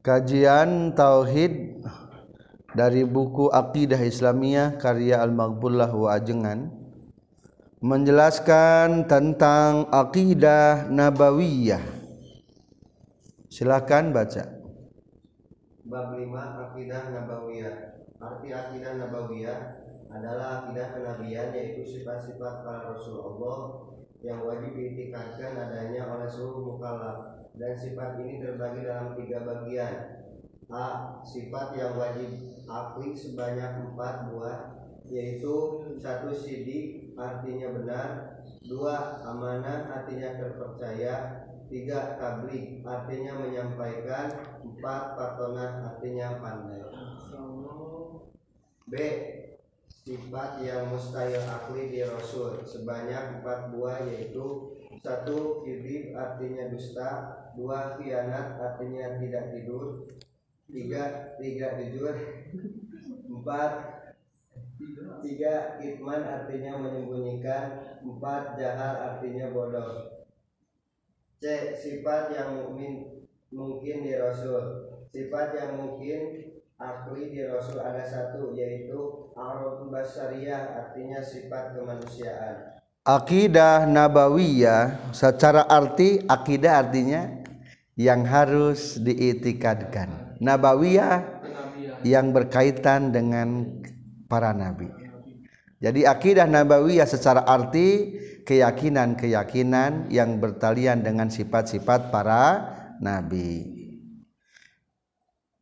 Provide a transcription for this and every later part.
Kajian Tauhid dari buku Aqidah Islamiyah karya Al-Maghbullah wa Ajengan menjelaskan tentang akidah nabawiyah. Silakan baca. Bab 5 Akidah Nabawiyah. Arti akidah nabawiyah adalah akidah kenabian yaitu sifat-sifat para rasul Allah yang wajib diitikadkan adanya oleh seluruh mukallaf dan sifat ini terbagi dalam tiga bagian. A. Sifat yang wajib akli sebanyak empat buah, yaitu satu sidik artinya benar, dua amanah artinya terpercaya, tiga tablik artinya menyampaikan, empat patonah artinya pandai. B. Sifat yang mustahil akli di Rasul sebanyak empat buah yaitu satu kibib artinya dusta, dua khianat artinya tidak tidur, tiga tiga jujur, empat tiga kitman artinya menyembunyikan, empat jahal artinya bodoh. C sifat yang mukmin mungkin di Rasul. Sifat yang mungkin akli di Rasul ada satu yaitu arad basariyah artinya sifat kemanusiaan. Akidah nabawiyah secara arti akidah artinya yang harus diitikadkan. Nabawiyah yang berkaitan dengan para nabi. Jadi akidah nabawiyah secara arti keyakinan-keyakinan yang bertalian dengan sifat-sifat para nabi.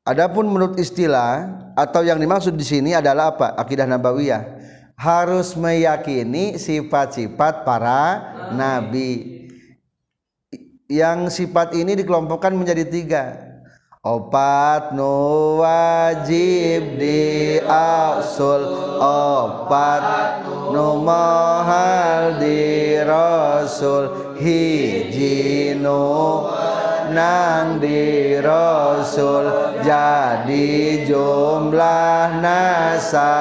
Adapun menurut istilah atau yang dimaksud di sini adalah apa? Akidah nabawiyah harus meyakini sifat-sifat para nabi. Yang sifat ini dikelompokkan menjadi tiga. Opat nu wajib di asul Opat nu mahal di rasul. Hiji nu nang di rasul. Jadi jumlah nasalapan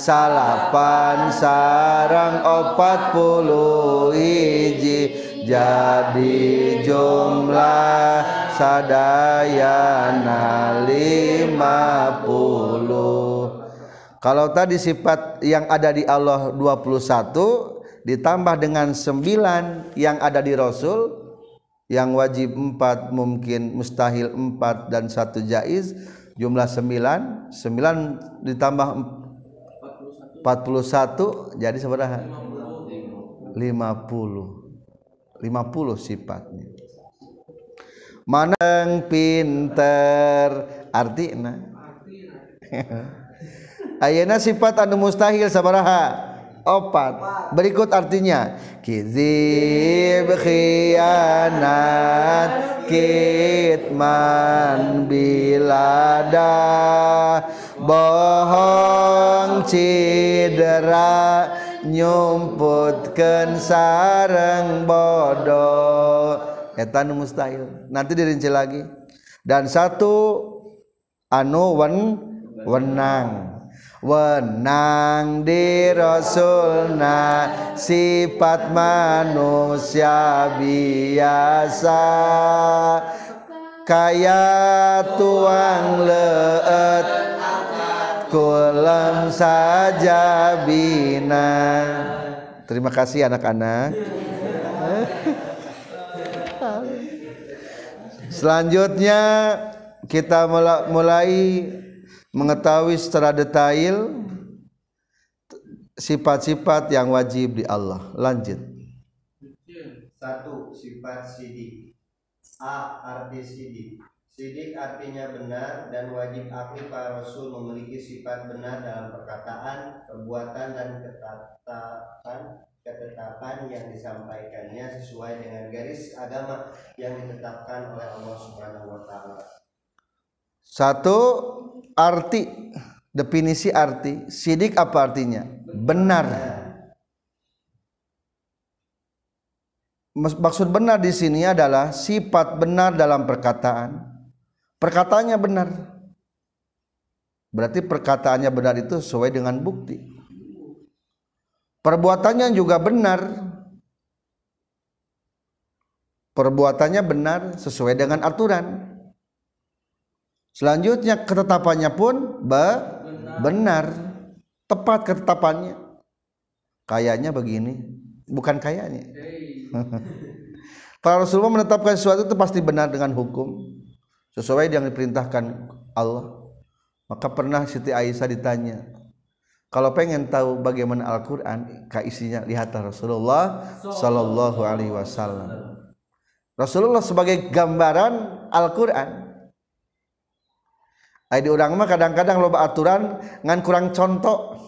salapan sarang opat puluh hiji jadi jumlah sadayana lima puluh. Kalau tadi sifat yang ada di Allah 21 ditambah dengan 9 yang ada di Rasul yang wajib empat mungkin mustahil empat dan satu jaiz jumlah sembilan sembilan ditambah empat puluh satu jadi seberapa? Lima puluh lima puluh sifatnya. Mana yang pinter. Artinya? Ayana sifat anu mustahil sabaraha. Opat. Berikut artinya. Kizib khianat kitman bilada bohong cidera nyumputkeun sareng bodoh. Eta nu mustahil. Nanti dirinci lagi. Dan satu anu wen wenang. Wenang di rasulna sifat manusia biasa. Kaya tuang leet kulam saja bina terima kasih anak-anak selanjutnya kita mulai mengetahui secara detail sifat-sifat yang wajib di Allah. Lanjut. Satu sifat sidik. A arti sidik. Sidik artinya benar dan wajib akli para rasul memiliki sifat benar dalam perkataan, perbuatan dan ketetapan ketetapan yang disampaikannya sesuai dengan garis agama yang ditetapkan oleh Allah Subhanahu wa taala. Satu arti definisi arti sidik apa artinya? Benar. Maksud benar di sini adalah sifat benar dalam perkataan. Perkataannya benar. Berarti perkataannya benar itu sesuai dengan bukti. Perbuatannya juga benar. Perbuatannya benar sesuai dengan aturan selanjutnya ketetapannya pun be benar tepat ketetapannya kayaknya begini bukan kayaknya para Rasulullah menetapkan sesuatu itu pasti benar dengan hukum sesuai yang diperintahkan Allah. Maka pernah Siti Aisyah ditanya kalau pengen tahu bagaimana Al-Quran isinya lihatlah Rasulullah Sallallahu Alaihi Wasallam. Rasulullah sebagai gambaran Al-Quran. Di orang mah kadang-kadang loba aturan ngan kurang contoh.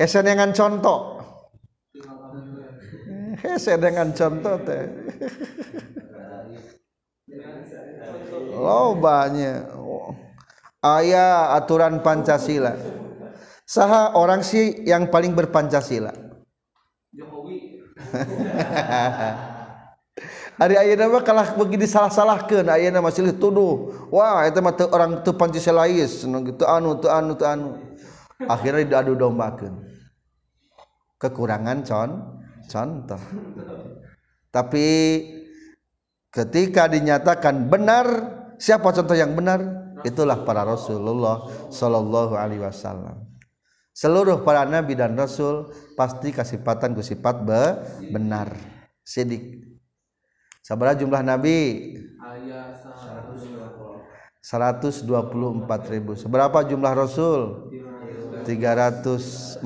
Hese dengan contoh. Hese dengan contoh teh lobanya ayah aturan Pancasila saha orang sih yang paling berpancasila Jokowi Ari ayeuna mah kalah begini salah-salahkeun ayeuna masih tuduh. Wah, mah teu orang teu Pancasilais, gitu anu teu anu teu anu. Akhirnya diadu dombakeun. Kekurangan con contoh. Tapi ketika dinyatakan benar, siapa contoh yang benar? Itulah para Rasulullah sallallahu alaihi wasallam. Seluruh para nabi dan rasul pasti kasipatan ku sifat be benar. Sidik Sabara jumlah nabi? ayat 124 ribu. Seberapa jumlah rasul? 314.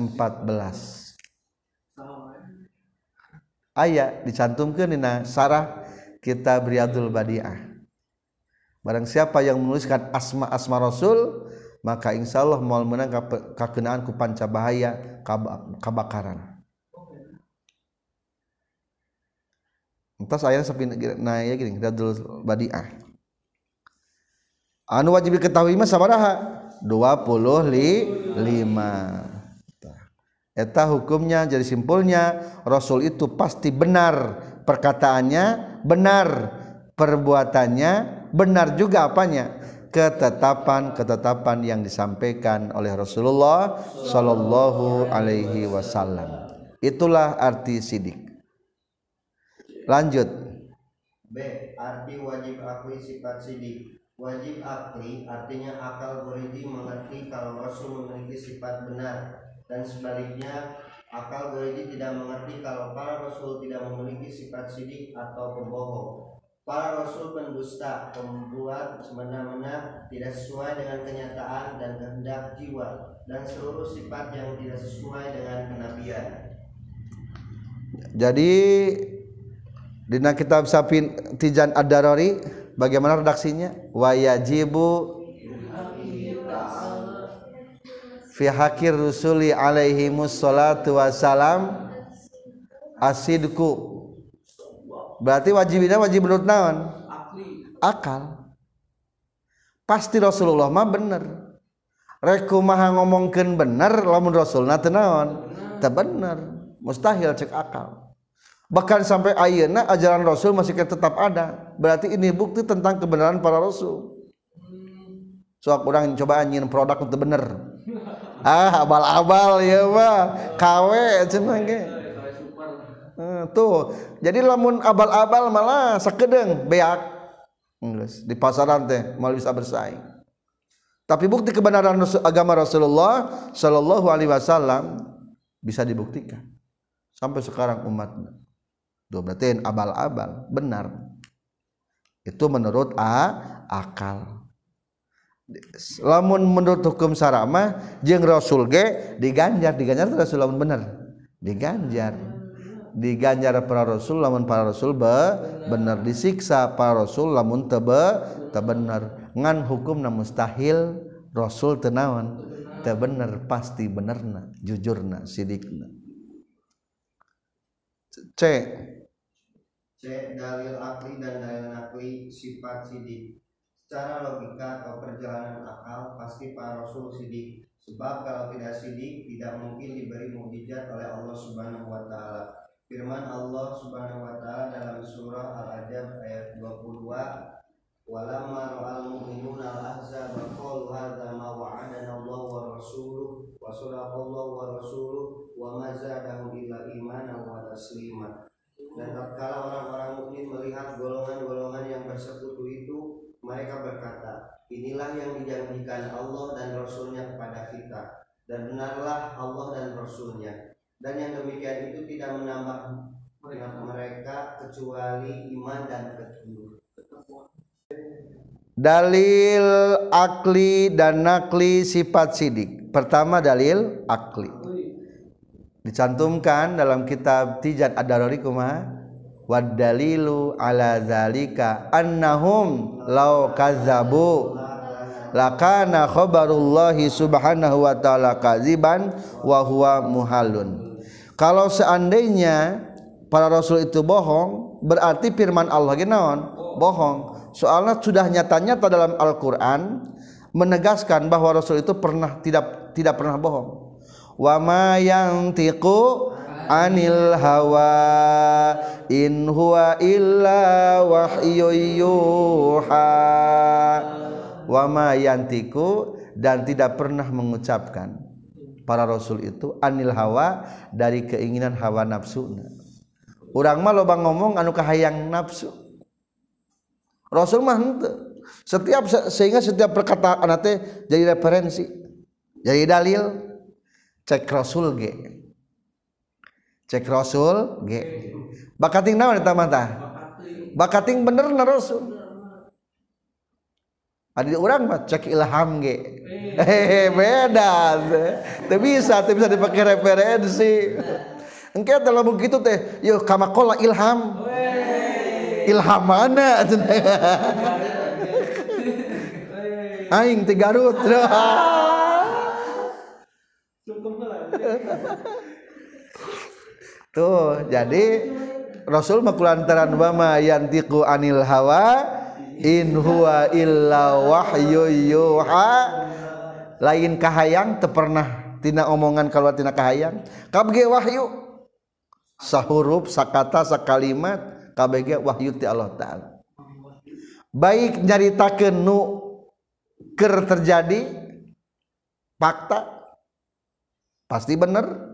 Ayat dicantumkan dina sarah kita Riyadul Badiah. Barang siapa yang menuliskan asma-asma rasul, maka insya Allah mau menang kakenaan ku panca bahaya kabakaran. Entas ayat sepi nah ya gini Radul Badiah. Anu wajib diketahui mah sabaraha? 25. Eta hukumnya jadi simpulnya Rasul itu pasti benar perkataannya, benar perbuatannya, benar juga apanya? ketetapan-ketetapan yang disampaikan oleh Rasulullah Shallallahu alaihi wasallam. Itulah arti sidik. lanjut B arti wajib akli sifat sidik wajib akli artinya akal beridi mengerti kalau Rasul memiliki sifat benar dan sebaliknya akal beridi tidak mengerti kalau para Rasul tidak memiliki sifat sidik atau pembohong para Rasul pendusta pembuat semena-mena tidak sesuai dengan kenyataan dan kehendak jiwa dan seluruh sifat yang tidak sesuai dengan kenabian jadi Dina kitab Sapin Tijan Ad-Darari bagaimana redaksinya? Wa fi hakir rusuli alaihi musallatu wassalam asidku. Berarti wajibnya wajib menurut naon? Akal. Pasti Rasulullah mah bener. Reku maha ngomongkan bener lamun Rasulna teu naon? Teu bener. Mustahil cek akal. Bahkan sampai ayeuna ajaran Rasul masih tetap ada. Berarti ini bukti tentang kebenaran para Rasul. Soal orang coba anjing produk untuk bener ah abal-abal ya mah. Kawe cenah ge. Eh, tuh. Jadi lamun abal-abal malah sekedeng beak. English di pasaran teh malah bisa bersaing. Tapi bukti kebenaran agama Rasulullah Shallallahu Alaihi Wasallam bisa dibuktikan. Sampai sekarang umatnya. Dua berarti abal-abal benar. Itu menurut a akal. Lamun menurut hukum sarama jeng rasul ge diganjar. Diganjar itu rasul lamun benar diganjar. Diganjar para rasul lamun para rasul be benar disiksa para rasul lamun tebe te benar ngan hukum na mustahil rasul tenawan te benar pasti benerna jujurna sidikna. C. C. Dalil akli dan dalil nakli sifat sidik Secara logika atau perjalanan akal pasti para rasul sidik. Sebab kalau tidak sidik tidak mungkin diberi mukjizat oleh Allah subhanahu wa ta'ala. Firman Allah subhanahu wa ta'ala dalam surah Al-Ajab ayat 22 Walamma ra'al mu'minuna al-ahzab qalu hadza ma wa'adana Allah wa rasuluh wa sadaqallahu wa rasuluh wa ma zadahum illa imanan wa taslima. Dan tatkala orang-orang mukmin melihat golongan-golongan yang bersekutu itu, mereka berkata, inilah yang dijanjikan Allah dan Rasulnya kepada kita dan benarlah Allah dan Rasulnya. Dan yang demikian itu tidak menambah mereka. kecuali iman dan petunjuk dalil akli dan nakli sifat sidik. Pertama dalil akli. Dicantumkan dalam kitab Tijat Ad-Darari kumaha wad dalilu ala zalika annahum law kazzabu lakana khabarullahi subhanahu wa ta'ala kaziban wa huwa muhalun. Kalau seandainya para rasul itu bohong berarti firman Allah genaon bohong. Soalnya sudah nyata-nyata dalam Al-Qur'an menegaskan bahwa rasul itu pernah tidak tidak pernah bohong. Wa ma yantiqu anil hawa in huwa illa wahyu yuha. Wa ma yantiqu dan tidak pernah mengucapkan. Para rasul itu anil hawa dari keinginan hawa nafsu. Urang mah loba ngomong anu kahayang nafsu. Rasul mah henteu. Setiap sehingga setiap perkataan teh jadi referensi jadi dalil. Cek rasul ge cek rasul ge. Bakating naon eta mah tah bakating bener na rasul. Ada orang mah cek ilham ge. Hehe beda teu bisa teu bisa dipakai referensi. Engke kalau begitu teh yuk kamakola ilham. Ilham mana aing ti Garut tuh jadi Rasul makulantaran wama yantiku anil hawa in huwa illa wahyu yuha. Lain kahayang teu pernah tina omongan kalau tina kahayang. Kabge wahyu. Sahuruf sakata sakalimat kabge wahyu ti Allah taala. Baik nyaritakeun nu ker terjadi fakta pasti bener.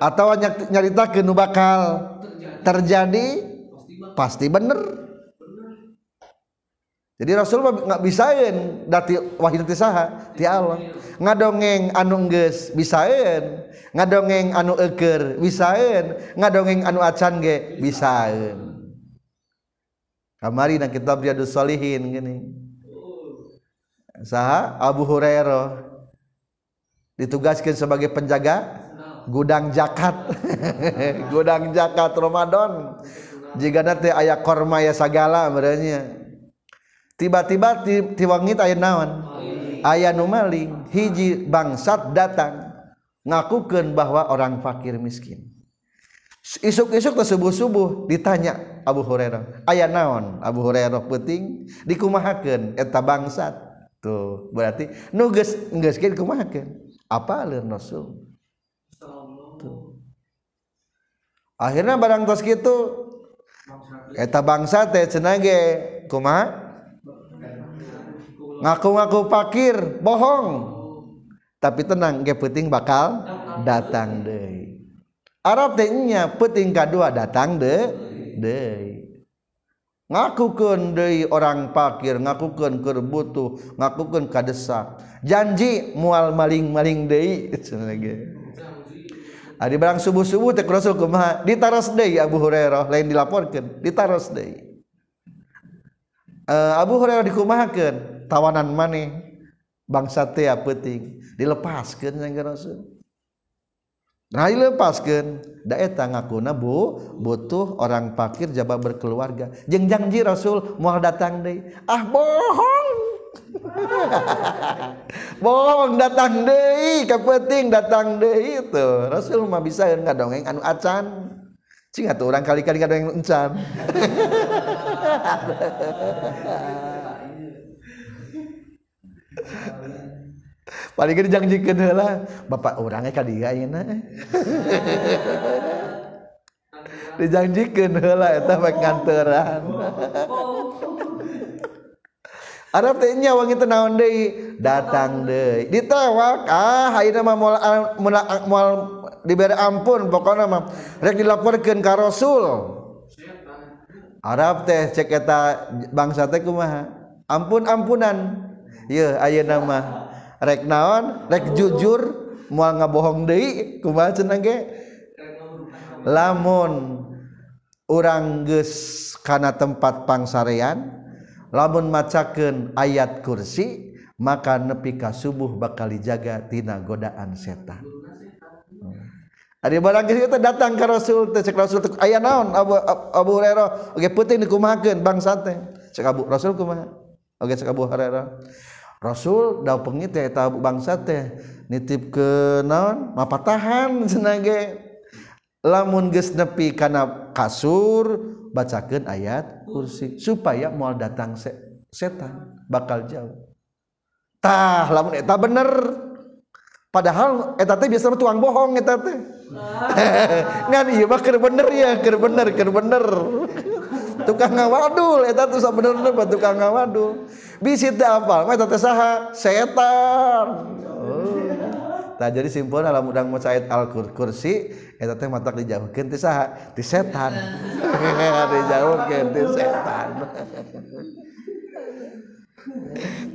atau nyarita ke nu bakal terjadi? Pasti bener. Jadi Rasul nggak bisain dati wahyu ti saha ti Allah. Ngadongeng anu geus bisain ngadongeng anu eker bisain ngadongeng anu acan ge bisain kamari na kitab Riyadus Solihin gini. Saha? Abu Hurairah. Ditugaskan sebagai penjaga gudang jakat. Gudang jakat Ramadan. Jika nanti ayah korma ya segala berarti. Tiba-tiba tiwangit ayah naon? Ayah numaling hiji bangsat datang ngakukan bahwa orang fakir miskin. Isuk-isuk ke subuh-subuh ditanya Abu Hurairah ayah naon? Abu Hurairah penting dikumahakan eta bangsat. Tuh berarti nuges geus kumahakan apa Rasul? akhirnya barang tos gitu. Eta bangsa teh cenage kumaha ngaku-ngaku pakir bohong. Tapi tenang ge penting bakal datang deh Arab tehnya penting kedua datang deh deh ngakukan dari orang pakir ngakukan kerbutu ngakukan kadesak janji mual maling-maling dari Ah, Ari barang subuh-subuh teh Rasul kumaha? Ditaros deui Abu Hurairah, lain dilaporkeun, ditaros deui. Uh, Abu Hurairah dikumahakeun, tawanan maneh bangsa teh penting dilepaskeun jeung Rasul. Nah dilepaskeun, da eta ngakuna bu butuh orang fakir jaba berkeluarga. Jeung janji Rasul moal datang deui. Ah bohong bohong datang deui kapenting datang deui itu. Rasul mah bisa ngadongeng anu acan. Cing atuh urang kali-kali ngadongeng encan. Paling gede jangjikeun heula bapak urangnya ka dieu ayeuna. Dijanjikeun heula eta bae kantoran Arab teh nya wangi teh naon deui? Datang deui. Ditewak ah hayeuna mah moal moal dibere ampun pokona mah rek dilaporkeun ka Rasul. Arab teh cek eta bangsa teh kumaha? Ampun ampunan Ye ayeuna mah rek naon? Rek jujur moal ngabohong deui kumaha cenah ge? Lamun urang geus kana tempat pangsarean lamun macaken ayat kursi maka nepi ka subuh bakal dijaga tina godaan setan. Ari barang kita datang ka Rasul teh cek Rasul teh aya naon Abu Abu Hurairah? Oge penting dikumahakeun bangsa teh. Cek Abu Rasul kumaha? Oge cek Abu Hurairah Rasul da pengit teh eta bangsa teh nitip ke naon? Mapatahan cenah ge. Lamun geus nepi kana kasur bacakan ayat kursi supaya mual datang se setan bakal jauh. Tah lamun eta bener. Padahal eta teh biasa tuang bohong eta teh. Ngan iya mah keur bener ya keur bener keur bener. Tukang ngawadul eta tuh sabenerna mah tukang ngawadul. Bisi teh apal mah eta teh saha? Setan. Oh. Tah jadi simpulna lamun udang ayat al kursi eta teh matak dijauhkeun ti saha? Ti setan. Dijauhkeun ti setan.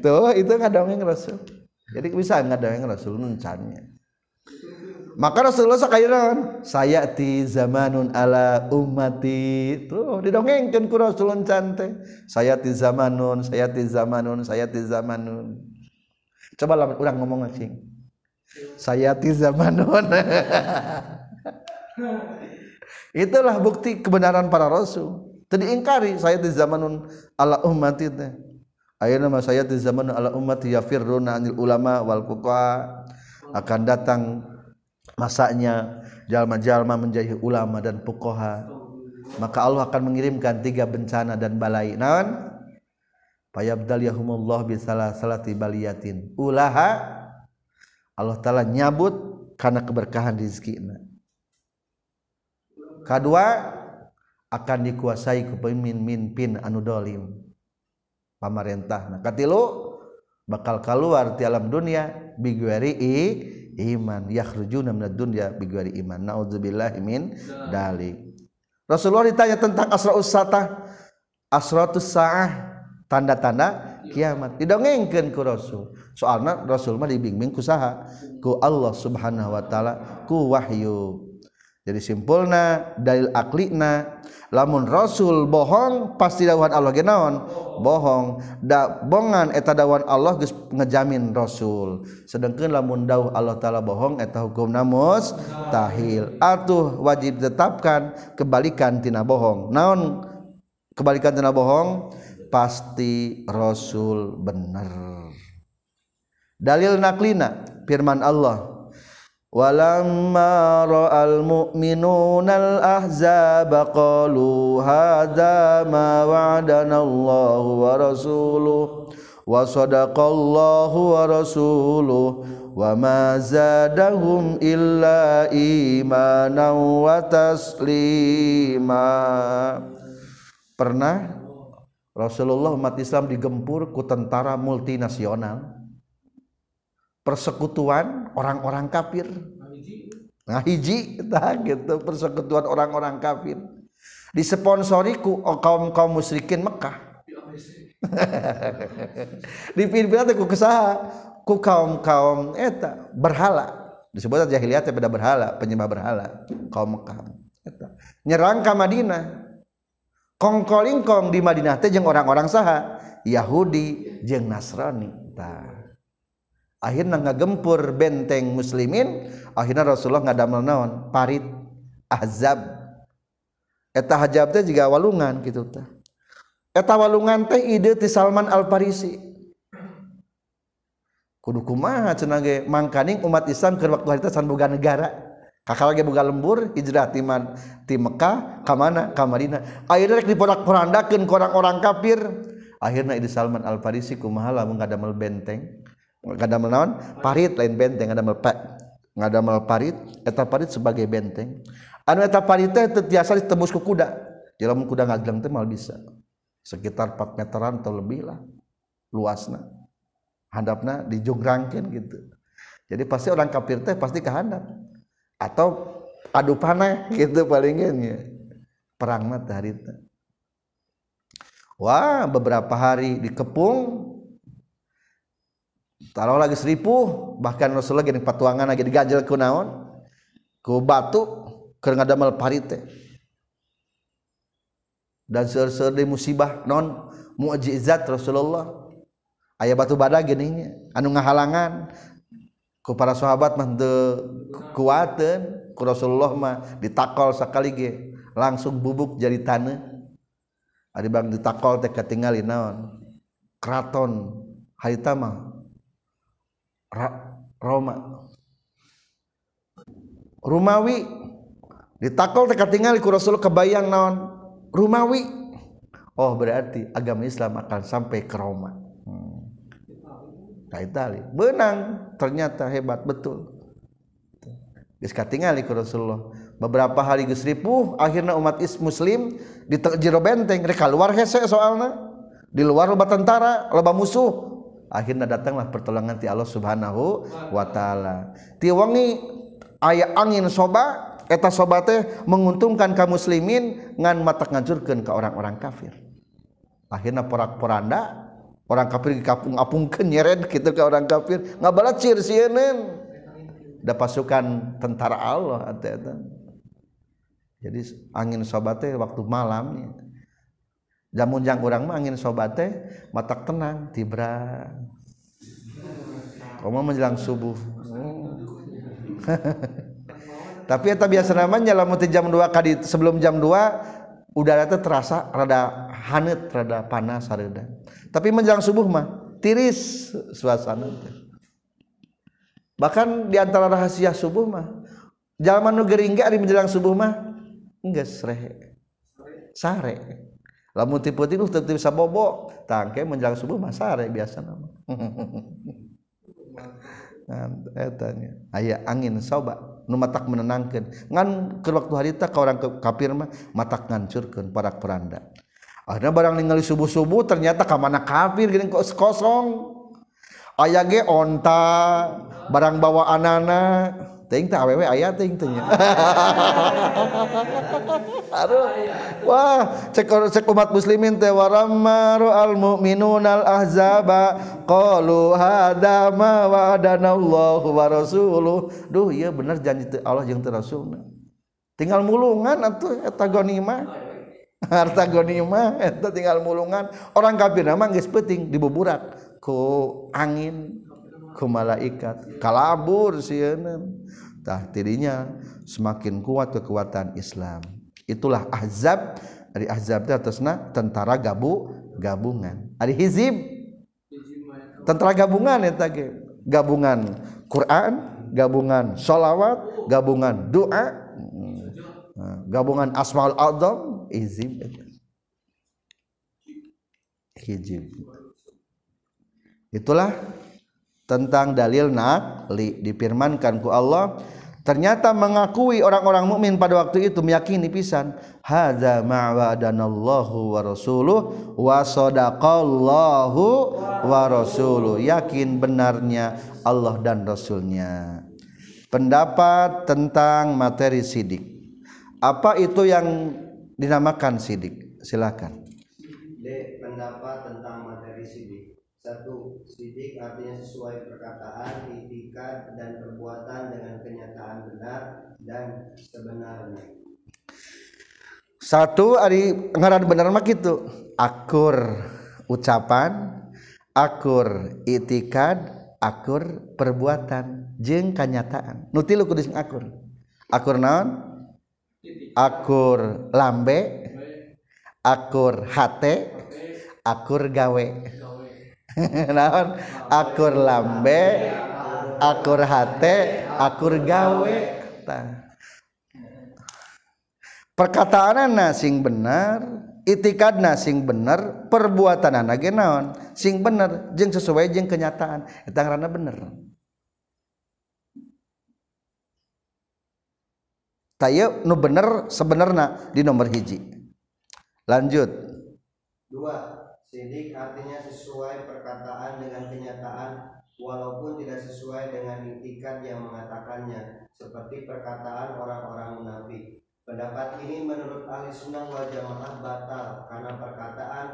Tuh itu ngadongeng rasul. Jadi bisa ngadongeng rasul nuncannya maka Rasulullah sakayeunan saya ti zamanun ala ummati. Tuh didongengkeun ku Rasul cante saya ti zamanun saya ti zamanun saya ti zamanun. Coba lah urang ngomong cing saya ti zamanun itulah bukti kebenaran para rasul. Tadi ingkari saya ti zamanun ala ummati ayeuna mah saya ti zamanun ala ummati yafirruna anil ulama wal fuqaha. Akan datang masanya jalma-jalma menjadi ulama dan pukoha maka Allah akan mengirimkan tiga bencana dan balai. Naon? Payabdal yahumullah bisalah salati baliyatin. Ulaha Allah taala nyabut karena keberkahan rizkina kedua akan dikuasai ku pemimpin anu dolim. Pamarentah nah katilu bakal keluar di alam dunia bigwari iman. Yakhrujuna minad dunya bighairi iman. Naudzubillahi min dalik. Rasulullah ditanya tentang asraus satah asratus saah. Tanda-tanda kiamat. Didongengkeun ku Rasul. Soalna Rasul mah dibimbing ku saha? Ku Allah Subhanahu wa taala ku wahyu. Jadi simpulna dalil aklina lamun Rasul bohong pasti dawan Allah genaon bohong. Da bongan eta dawan Allah geus ngejamin Rasul. Sedangkan lamun dawuh Allah taala bohong eta hukum namus tahil. Atuh wajib tetapkan kebalikan tina bohong. Naon kebalikan tina bohong? Pasti Rasul bener dalil naklina firman Allah. Walamma ra'al mu'minuna al-ahzaba qalu hadza ma wa'adana Allah wa rasuluhu wa sadaqallahu wa rasuluhu wa ma zadahum illa imanan wa taslima. Pernah Rasulullah umat Islam digempur ku tentara multinasional. Persekutuan orang-orang kafir. Nah hiji nah gitu. Persekutuan orang-orang kafir. Disponsori ku kaum kaum musyrikin Mekah. Dipimpin ku kesaha ku kaum kaum eta berhala. Disebut jahiliyah beda berhala penyembah berhala kaum Mekah. Eta nyerang ke Madinah kongkolingkong di Madinah teh jeung orang-orang saha Yahudi jeung Nasrani. Tah. Akhirnya ngagempur benteng muslimin akhirnya Rasulullah ngadamel naon? Parit ahzab. Eta hajab teh juga walungan gitu teh eta walungan teh ide ti Salman Al Farisi kudu kumaha cenah ge mangkaning umat Islam keur waktu harita san boga negara. kakak lagi buka lembur hijrah ti ti Mekah ka mana? Ka Madinah. Akhirnya rek diporak-porandakeun ku orang-orang kafir. Akhirna Idi Salman Al Farisi kumaha lamun ngadamel benteng? Ngadamel naon? Parit lain benteng ngadamel pa ngadamel parit. Eta parit sebagai benteng. Anu eta parit teh teu tiasa ditembus ku kuda. Jadi lamun kuda ngagelang teh mal bisa. Sekitar 4 meteran atau lebih lah luasna. Handapna dijograngkeun gitu. Jadi pasti orang kafir teh pasti kahandap atau adu panah gitu palingnya. Perang harita Wah beberapa hari dikepung. Taruh lagi seribu bahkan Rasulullah gini patuangan lagi diganjel ku naon? Ku batu keur ngadamel parite dan seur-seur di musibah non mukjizat Rasulullah. Aya batu bada gini anu ngahalangan ku para sahabat mah kuatan ku Rasulullah mah ditakol sakali ge langsung bubuk jadi tanah ari bang ditakol teh ketinggali naon? Keraton harita mah Ra Roma. Rumawi ditakol teh ketinggali ku Rasul kebayang naon? Rumawi. Oh berarti agama Islam akan sampai ke Roma. Itali benang ternyata hebat betul. Katingali ke Rasulullah. Beberapa hari geus ripuh akhirnya umat is muslim di jero benteng. Rek keluar hese soalna. Di luar loba tentara loba musuh. Akhirnya datanglah pertolongan ti Allah Subhanahu wa taala. Ti wangi aya angin soba eta soba teh menguntungkan kaum muslimin ngan mata ngajurkeun ka orang-orang kafir. Akhirnya porak-poranda orang kafir dikapung-apungkeun nyeret kitu ka orang kafir. Ngabalacir sieun da pasukan tentara Allah eta jadi angin sobatnya waktu malam jamun jang urang mah angin sobatnya matak tenang tibra. Koma menjelang subuh. Tapi eta biasa namanya lamun jam 2 kadi sebelum jam 2 udara teh terasa rada haneut rada panas hareuda tapi menjelang subuh mah tiris suasana bahkan di antara rahasia subuh mah zaman nu gering ge ari menjelang subuh mah geus rehe sare. Lamun tipu-tipu teu bisa bobo tangke menjelang subuh mah sare biasa nama Nah, etanya aya angin soba nu matak menenangkan ngan ke waktu harita ka orang kafir mah matak ngancurkeun para peranda. Akhirnya barang ningali subuh-subuh ternyata ka mana kafir gini kosong. Aya ge onta barang bawa anana Ting teh awewe aya ting teh Aduh. Wah, cek cek umat muslimin teh waramma al mu'minun al ahzaba qalu hada ma wa'adana Allahu wa rasuluh. Duh, ieu bener janji teh Allah jeung teu rasulna. Tinggal mulungan atuh eta gonima. Harta gonima eta tinggal mulungan. Orang kafir mah geus peuting dibuburat ku angin. Ku malaikat. Kalabur sieun. Tah tidinya semakin kuat kekuatan Islam. Itulah ahzab. Dari ahzab teh atasna tentara gabu gabungan. Ari hizib. Tentara gabungan eta ge. Gabungan Quran gabungan sholawat gabungan doa Nah, gabungan asmaul azam hizib hizib. Itulah tentang dalil nakli difirmankan ku Allah. Ternyata mengakui orang-orang mukmin pada waktu itu meyakini pisan hadza ma wa'adanallahu wa rasuluh wa sadaqallahu wa rasuluh. Yakin benarnya Allah dan rasulnya. Pendapat tentang materi sidik. Apa itu yang dinamakan sidik? Silakan. Pendapat tentang materi sidik satu Sidik artinya sesuai perkataan, itikad, dan perbuatan dengan kenyataan benar dan sebenarnya. Satu ari ngaran bener mah gitu akur ucapan akur itikad akur perbuatan. Jeung kanyataan nu tilu kudu sing akur. Akur naon? Akur lambe akur hate akur gawe naon? Akur lambe akur hate akur gawe. Tah perkataanna sing benar itikadna sing bener perbuatanana ge naon? Sing bener jeung sesuai jeung kenyataan. Eta ngaranna bener. Tayo nu bener sebenarnya di nomor hiji. Lanjut. Dua, sidik artinya sesuai perkataan dengan kenyataan walaupun tidak sesuai dengan itikat yang mengatakannya seperti perkataan orang-orang munafik. Pendapat ini menurut ahli sunnah wal jamaah batal karena perkataan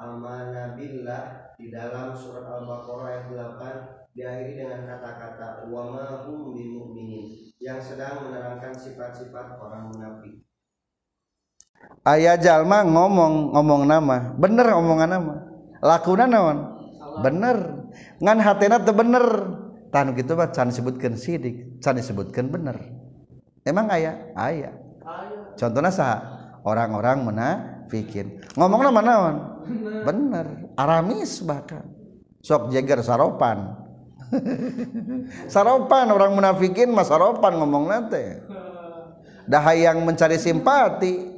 amanabillah di dalam surat Al-Baqarah ayat 8 diakhiri dengan kata-kata wa ma hum yang sedang menerangkan sifat-sifat orang munafik. Ayah jalma ngomong ngomong nama. Bener omongan nama. Lakuna naon? Bener. Ngan hatena teu bener. Tanu gitu mah can disebutkeun sidik can disebutkeun bener. Emang aya aya Ayo. contohnya sah orang-orang munafikin. Ngomong nama naon? Bener. Aramis bahkan. Sok jeger saropan. Saropan orang munafikin mah saropan ngomong nate dah hayang mencari simpati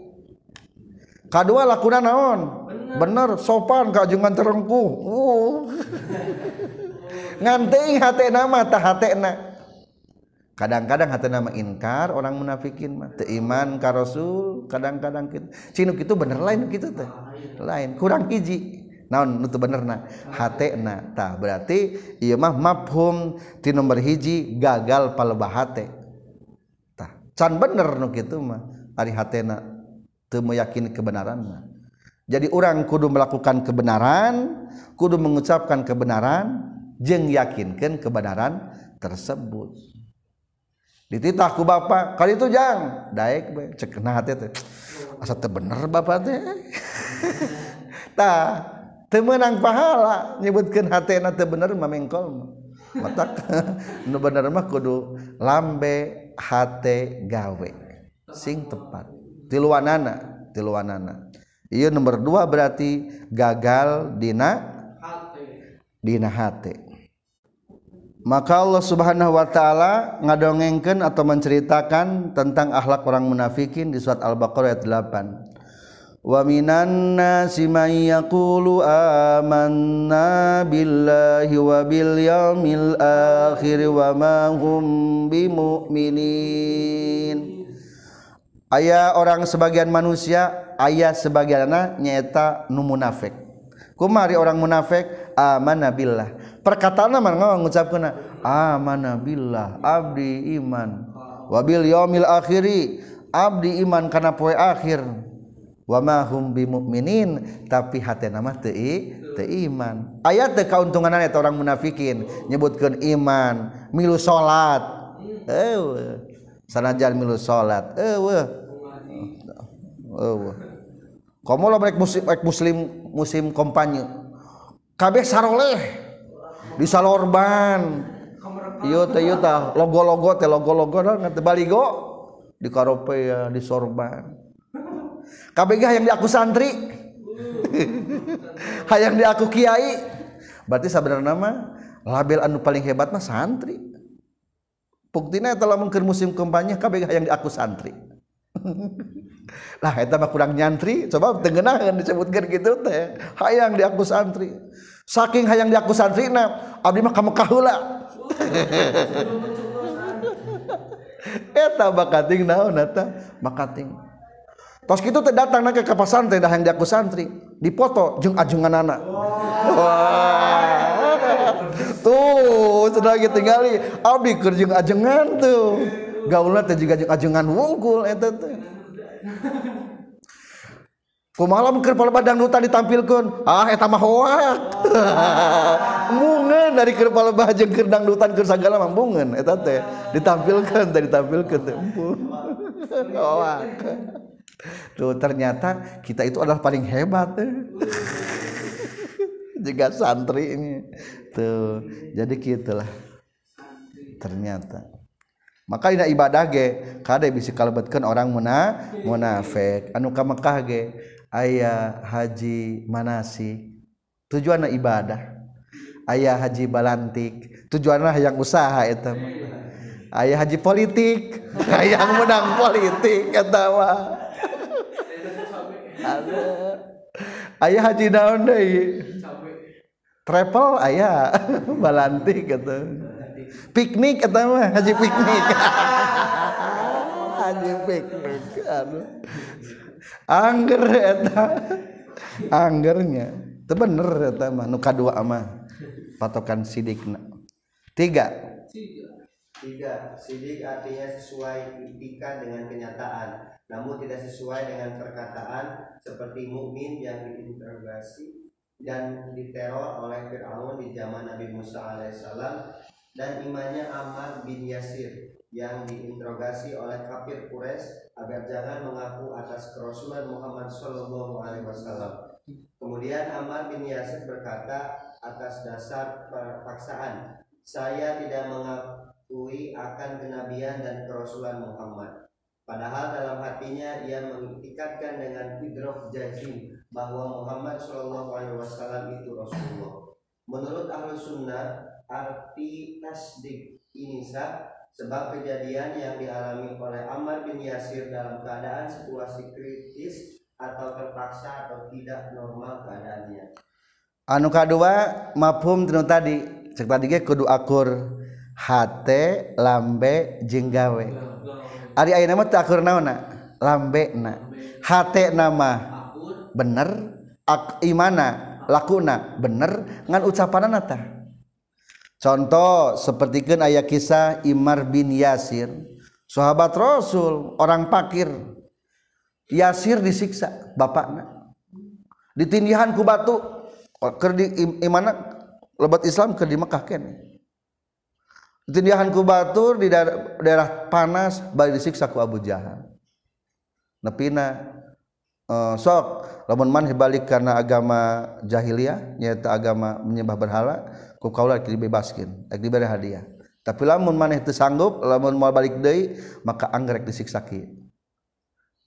kedua lakuna naon? Bener. Sopan kajungan terengku. Uh. nganting hati nama tah hatena kadang-kadang hati nama inkar orang munafikin mah. Teu iman ka rasul kadang-kadang gitu cinuk itu bener lain gitu teh. Lain kurang hiji. Naon nu teu benerna hatena tah berarti ieu mah mafhum ti nomor hiji gagal palebah hate. Tah can bener nu kitu mah ari hatena teu meyakini kebenaran jadi orang kudu melakukan kebenaran kudu mengucapkan kebenaran jeng yakinkan kebenaran tersebut. Dititah ku bapak kali itu jang. Daek be cek nah hati teh. Asa teu bener bapak teh? Tah teu meunang pahala nyebutkeun hatena teu bener mamengkol matak nu bener mah kudu lambe hate gawe sing tepat. Tiluanana tiluanana Iya nomor dua berarti gagal dina Hati. dina hate. Maka Allah Subhanahu wa taala ngadongengkeun atau menceritakan tentang akhlak orang munafikin di surat Al-Baqarah ayat 8. Wa minan nasi may yaqulu amanna billahi wa bil yaumil akhir wa ma hum bimu'minin. aya orang sebagian manusia ayah sebagiana nyaeta nu munafik. Kumari orang munafik amanabillah perkataan man ngucapkan amanabillah abdi iman. Wabil yaumil akhiri abdi iman kana poe akhir. Wama hum bimukminin tapi hati nama tei tei iman. Ayat teh keuntungan eta orang munafikin nyebutkan iman milu salat eh sanajan milu salat eueuh eh, eueuh eh, komola rek muslim rek muslim musim kampanye. Kabeh saroleh. Di salorban ieu teh ieu tah. Logo-logo teh logo-logo nah teh baligo? Di karopea di sorban. Kabeh hayang di aku santri. Hayang di aku kiai. Berarti sebenarnya mah label anu paling hebat mah santri. Buktina eta lamun keur musim kampanye kabeh hayang di aku santri. lah eta mah kurang nyantri. Coba tengenahan disebutkan gitu teh. Hayang di aku santri. Saking hayang di aku santri na abdi mah kamu kahula eta bakating naon eta? Bakating tos kitu teh datang ke ka pesantren dah hayang di aku santri. Dipoto jeung ajenganana wah. Tuh gitu tinggali. Abdi keur jeung ajengan tuh. Gaulna teh juga ajengan wungkul eta teh. Kumalam keur pala dangdutan ditampilkeun. Ah eta mah hoak. Mungeun dari keur pala jeung keur dangdutan keur sagala mah mungeun eta teh. Ditampilkeun teh teh. Hoak. Tuh ternyata kita itu adalah paling hebat juga santri ini gitu. Jadi gitulah ternyata. Maka tidak ibadah ge kada bisa kalebetkeun orang muna munafik. Anu ka Mekah ge ayah haji manasik tujuanna ibadah. Ayah haji balantik tujuannya yang usaha itu ayah haji politik hayang menang politik eta mah. Ayah haji daun deh travel aya balantik gitu piknik eta mah haji piknik. Haji piknik aduh. Angger eta. Anggernya. Itu bener eta mah nu kadua mah patokan sidikna. Tiga. Tiga, sidik artinya sesuai etika dengan kenyataan, namun tidak sesuai dengan perkataan seperti mukmin yang diinterogasi. Dan diteror oleh Fir'aun di zaman Nabi Musa alaihissalam dan imannya Ammar bin Yasir yang diinterogasi oleh kafir Quraisy agar jangan mengaku atas kerasulan Muhammad Shallallahu Alaihi Wasallam. Kemudian Ammar bin Yasir berkata atas dasar perpaksaan, saya tidak mengakui akan kenabian dan kerasulan Muhammad. Padahal dalam hatinya ia mengikatkan dengan idrok jazim bahwa Muhammad Shallallahu Alaihi Wasallam itu Rasulullah. Menurut ahlu sunnah, arti tasdik ini sah sebab kejadian yang dialami oleh Ammar bin Yasir dalam keadaan situasi kritis atau terpaksa atau tidak normal keadaannya. Anu kedua mafhum tinu tadi cek tadi kudu akur hate lambe jeung gawe. Ari ayeuna mah teu akur naonna? Lambena. Hate nama bener, ak imana lakuna bener ngan ucapanana tah. Contoh sapertikeun aya kisah Imar bin Yasir, sahabat Rasul, orang pakir. Yasir disiksa bapakna. Ditindihan ku batu keur di imana lebat Islam ke di Mekah kene. Ditindihan ku batu di daerah, daerah panas bari disiksa ku Abu Jahal. Nepina uh, sok lamun man balik karena agama jahiliyah nyaeta agama menyembah berhala ku kaula dibebaskeun rek diberi hadiah. Tapi lamun maneh teu sanggup lamun mau balik deui maka anggrek disiksa kieu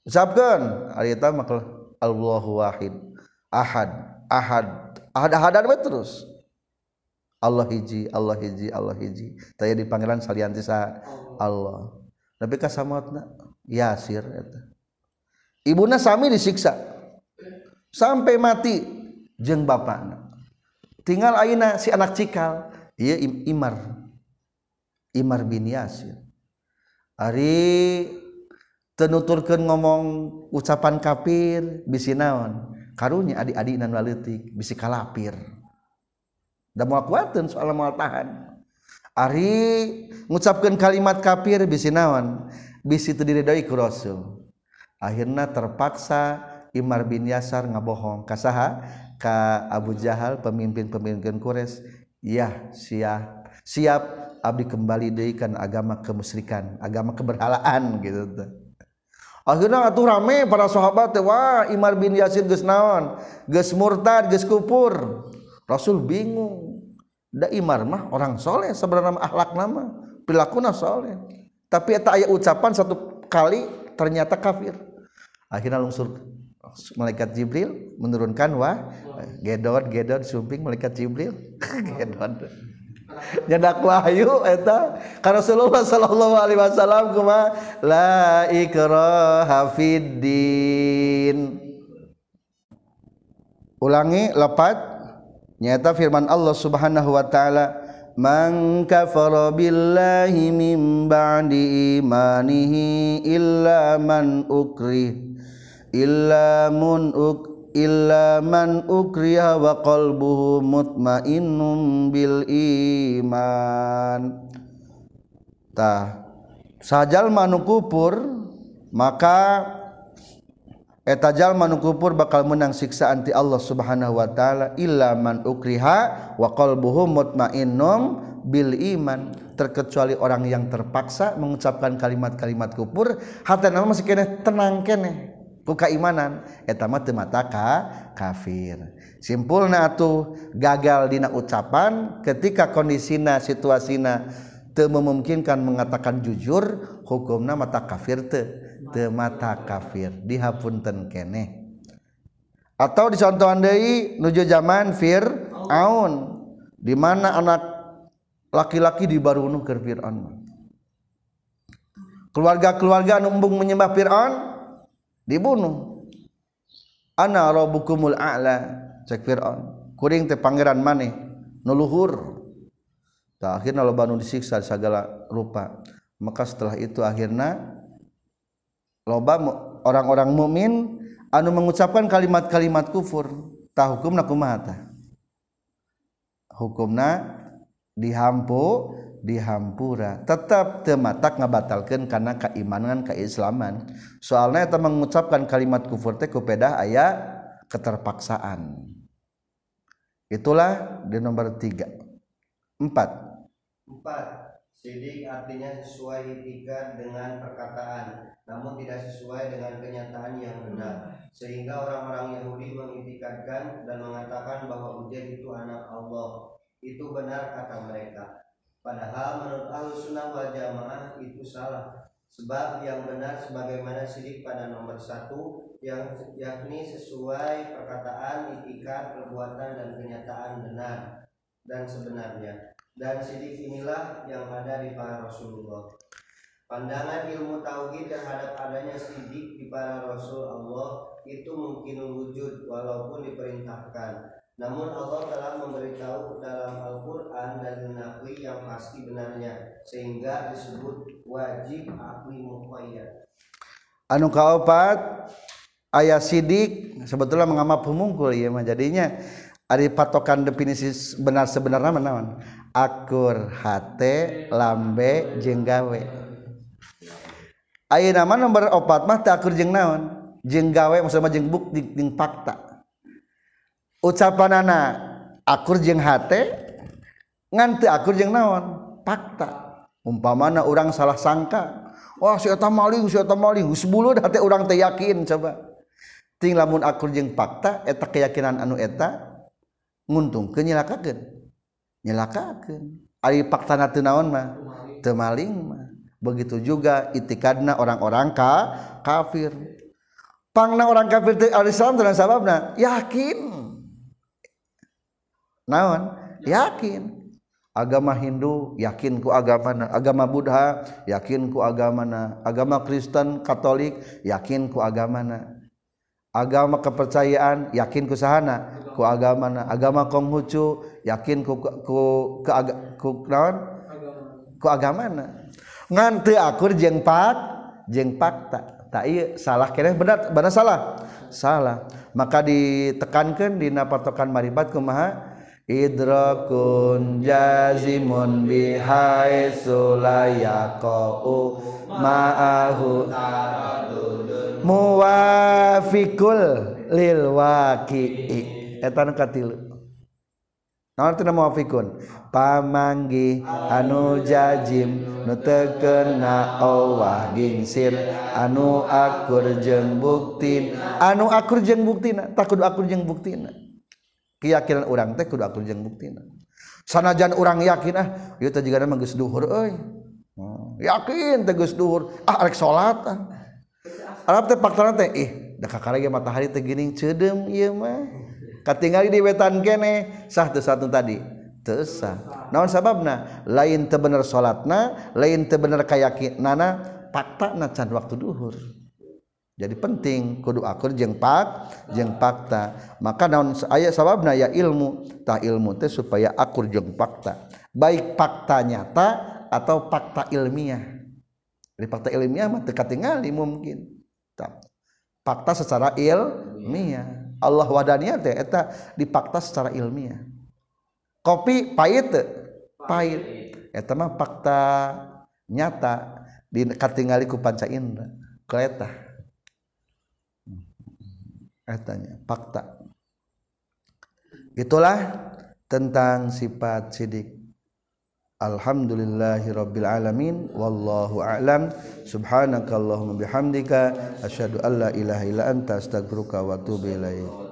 ucapkeun ari eta Allahu wahid ahad ahad ahad ahadan we terus Allah hiji Allah hiji Allah hiji. Taya di pangeran salian tisa. Oh. Allah. Tapi kasamotna Yasir eta. Ibuna sami disiksa. Sampai mati jeng bapakna. Tinggal aina si anak cikal iya Imar. Imar bin Yasir. Ari tenuturkan ngomong ucapan kafir bisi naon? Karunya adik-adik nan waletik bisi kalapir. Da moal kuateun soal moal tahan. Ari ngucapkeun kalimat kafir bisi naon? Bisi teu diridoi ku Rasul. Akhirnya terpaksa Imar bin Yasar ngabohong kasaha ka Abu Jahal pemimpin-pemimpin Quraisy. Ya siap. Siap abdi kembali deui kan agama kemusyrikan agama keberhalaan gitu akhirnya atuh rame para sahabat wah Imar bin Yasir geus naon? Geus murtad geus kufur Rasul bingung. Da Imar mah orang soleh sebenarnya akhlak nama perilaku soleh. Tapi eta aya ucapan satu kali ternyata kafir. Akhirnya lungsur malaikat Jibril menurunkan wah gedon gedon sumping malaikat Jibril. Gedon. Nyedak wahyu eta. Karena Rasulullah sallallahu alaihi wasallam kuma la ikraha fiddin ulangi lepat nyata firman Allah Subhanahu wa taala man kafara billahi min ba'di imanihi illa man ukrih illa mun uk illa man ukriha wa qalbuhu mutmainnun bil iman. Tah sajal manu kupur maka eta jalma nu kupur bakal menang siksaan ti Allah Subhanahu wa taala illa man ukriha wa qalbuhu mutmainnun bil iman. Terkecuali orang yang terpaksa mengucapkan kalimat-kalimat kupur hatana masih kene tenang kene ku keimanan. Eta mah teu mata ka kafir. Simpulna atuh gagal dina ucapan ketika kondisina situasina teu memungkinkan mengatakan jujur hukumna mata kafir teu teu mata kafir dihapunten keneh. Atau dicontohan deui nuju zaman Fir'aun di mana anak laki-laki dibarunuh ke Fir'aun. Keluarga-keluarga embung menyembah Fir'aun dibunuh. Ana rabbukumul a'la cek Fir'aun. Kuring teh pangeran maneh nu luhur. Tah akhirna loba nu disiksa segala rupa. Maka setelah itu akhirnya loba orang-orang mukmin anu mengucapkan kalimat-kalimat kufur. Tah hukumna kumaha tah? Hukumna dihampu dihampura. Tetap tematak ngabatalkan karena keimanan keislaman. Soalnya eta mengucapkan kalimat kufur teh kupeda aya keterpaksaan. Itulah di nomor tiga. Empat. Empat, sidik artinya sesuai itikat dengan perkataan, namun tidak sesuai dengan kenyataan yang benar. Sehingga orang-orang Yahudi mengitikadkan dan mengatakan bahwa Uzair itu anak Allah. Itu benar kata mereka. Padahal menurut Ahlussunnah wal Jamaah itu salah. Sebab yang benar sebagaimana sidik pada nomor satu yang yakni sesuai perkataan, itikat, perbuatan dan kenyataan benar dan sebenarnya. Dan sidik inilah yang ada di para Rasulullah. Pandangan ilmu tauhid terhadap adanya sidik di para Rasul Allah itu mungkin wujud walaupun diperintahkan. Namun Allah telah memberitahu dalam Al-Quran dan nakli yang pasti benarnya sehingga disebut wajib akli muqayyad. anu kaopat ayah sidik sebetulnya mengamap pemungkul ya mah jadinya Ari patokan definisi benar sebenarnya menawan naon? Akur hate lambe jeung gawe. Ayeuna nomor 4 mah teu akur jeung naon? Jeung gawe maksudna jeung bukti jeung fakta. Ucapanana akur jeung hate ngan teu akur jeung naon? Fakta. Umpamana orang salah sangka, wah si eta maling, si eta maling, husbulu hate urang teh yakin coba. Ting lamun akur jeung fakta eta keyakinan anu eta nguntung nyelakakeun. Nyilakakan ari paktana teu naon mah? Teu maling mah. Begitu juga itikadna orang-orang ka kafir. Pangna orang kafir teh al Islam teu sababna? Yakin. Naon? Yakin. Agama Hindu yakin ku agamana. Agama Buddha yakin ku agamana. Agama Kristen Katolik yakin ku agamana. agama kepercayaan yakin ku sahana ku agama na agama Konghucu yakin ku ku ke ku naon ku agama na ngan teu akur jeung pak jeung fakta tak iya salah keneh benar benar salah. Salah. Maka ditekankan di patokan maribat kumaha? idrakun jazimun bihai sulayaqau ma'ahu muwafikul lil waqi'i eta nu katilu. Naon teu muwafikun? Pamanggi anu jajim nu teu kena owah gingsir. Anu akur jeung buktina. Anu akur jeung buktina tak kudu akur jeung buktina. keyakinan orang teh kudu akur jeung buktina. Sanajan orang yakin ah ieu teh jigana mah geus duhur euy. Oh, yakin teh geus duhur. Ah arek salat ah. Arab teh faktana teh ih da kakarege matahari teh geuning ceudem ieu mah. Katingali di wetan kene sah teu satu tadi. Teu sah. Naon sababna? Lain teu bener salatna lain teu bener kayakinana fakta na can waktu duhur. Jadi penting kudu akur jeung pak jeung fakta maka naon aya sababna ya ilmu tah ilmu teh supaya akur jeung fakta baik fakta nyata atau fakta ilmiah. Di fakta ilmiah mah teu katingali mungkin. Fakta secara ilmiah. Allah wadaniyah teh eta dipakta secara ilmiah. Kopi pahit teu? Pahit. Eta mah fakta nyata di katingali ku panca indra. Ku katanya fakta. Itulah tentang sifat sidik. Alhamdulillahirabbil alamin. Wallahu a'lam. Subhanakallahumma bihamdika. Asyhadu an la ilaha illa anta astaghfiruka wa atubu ilaik.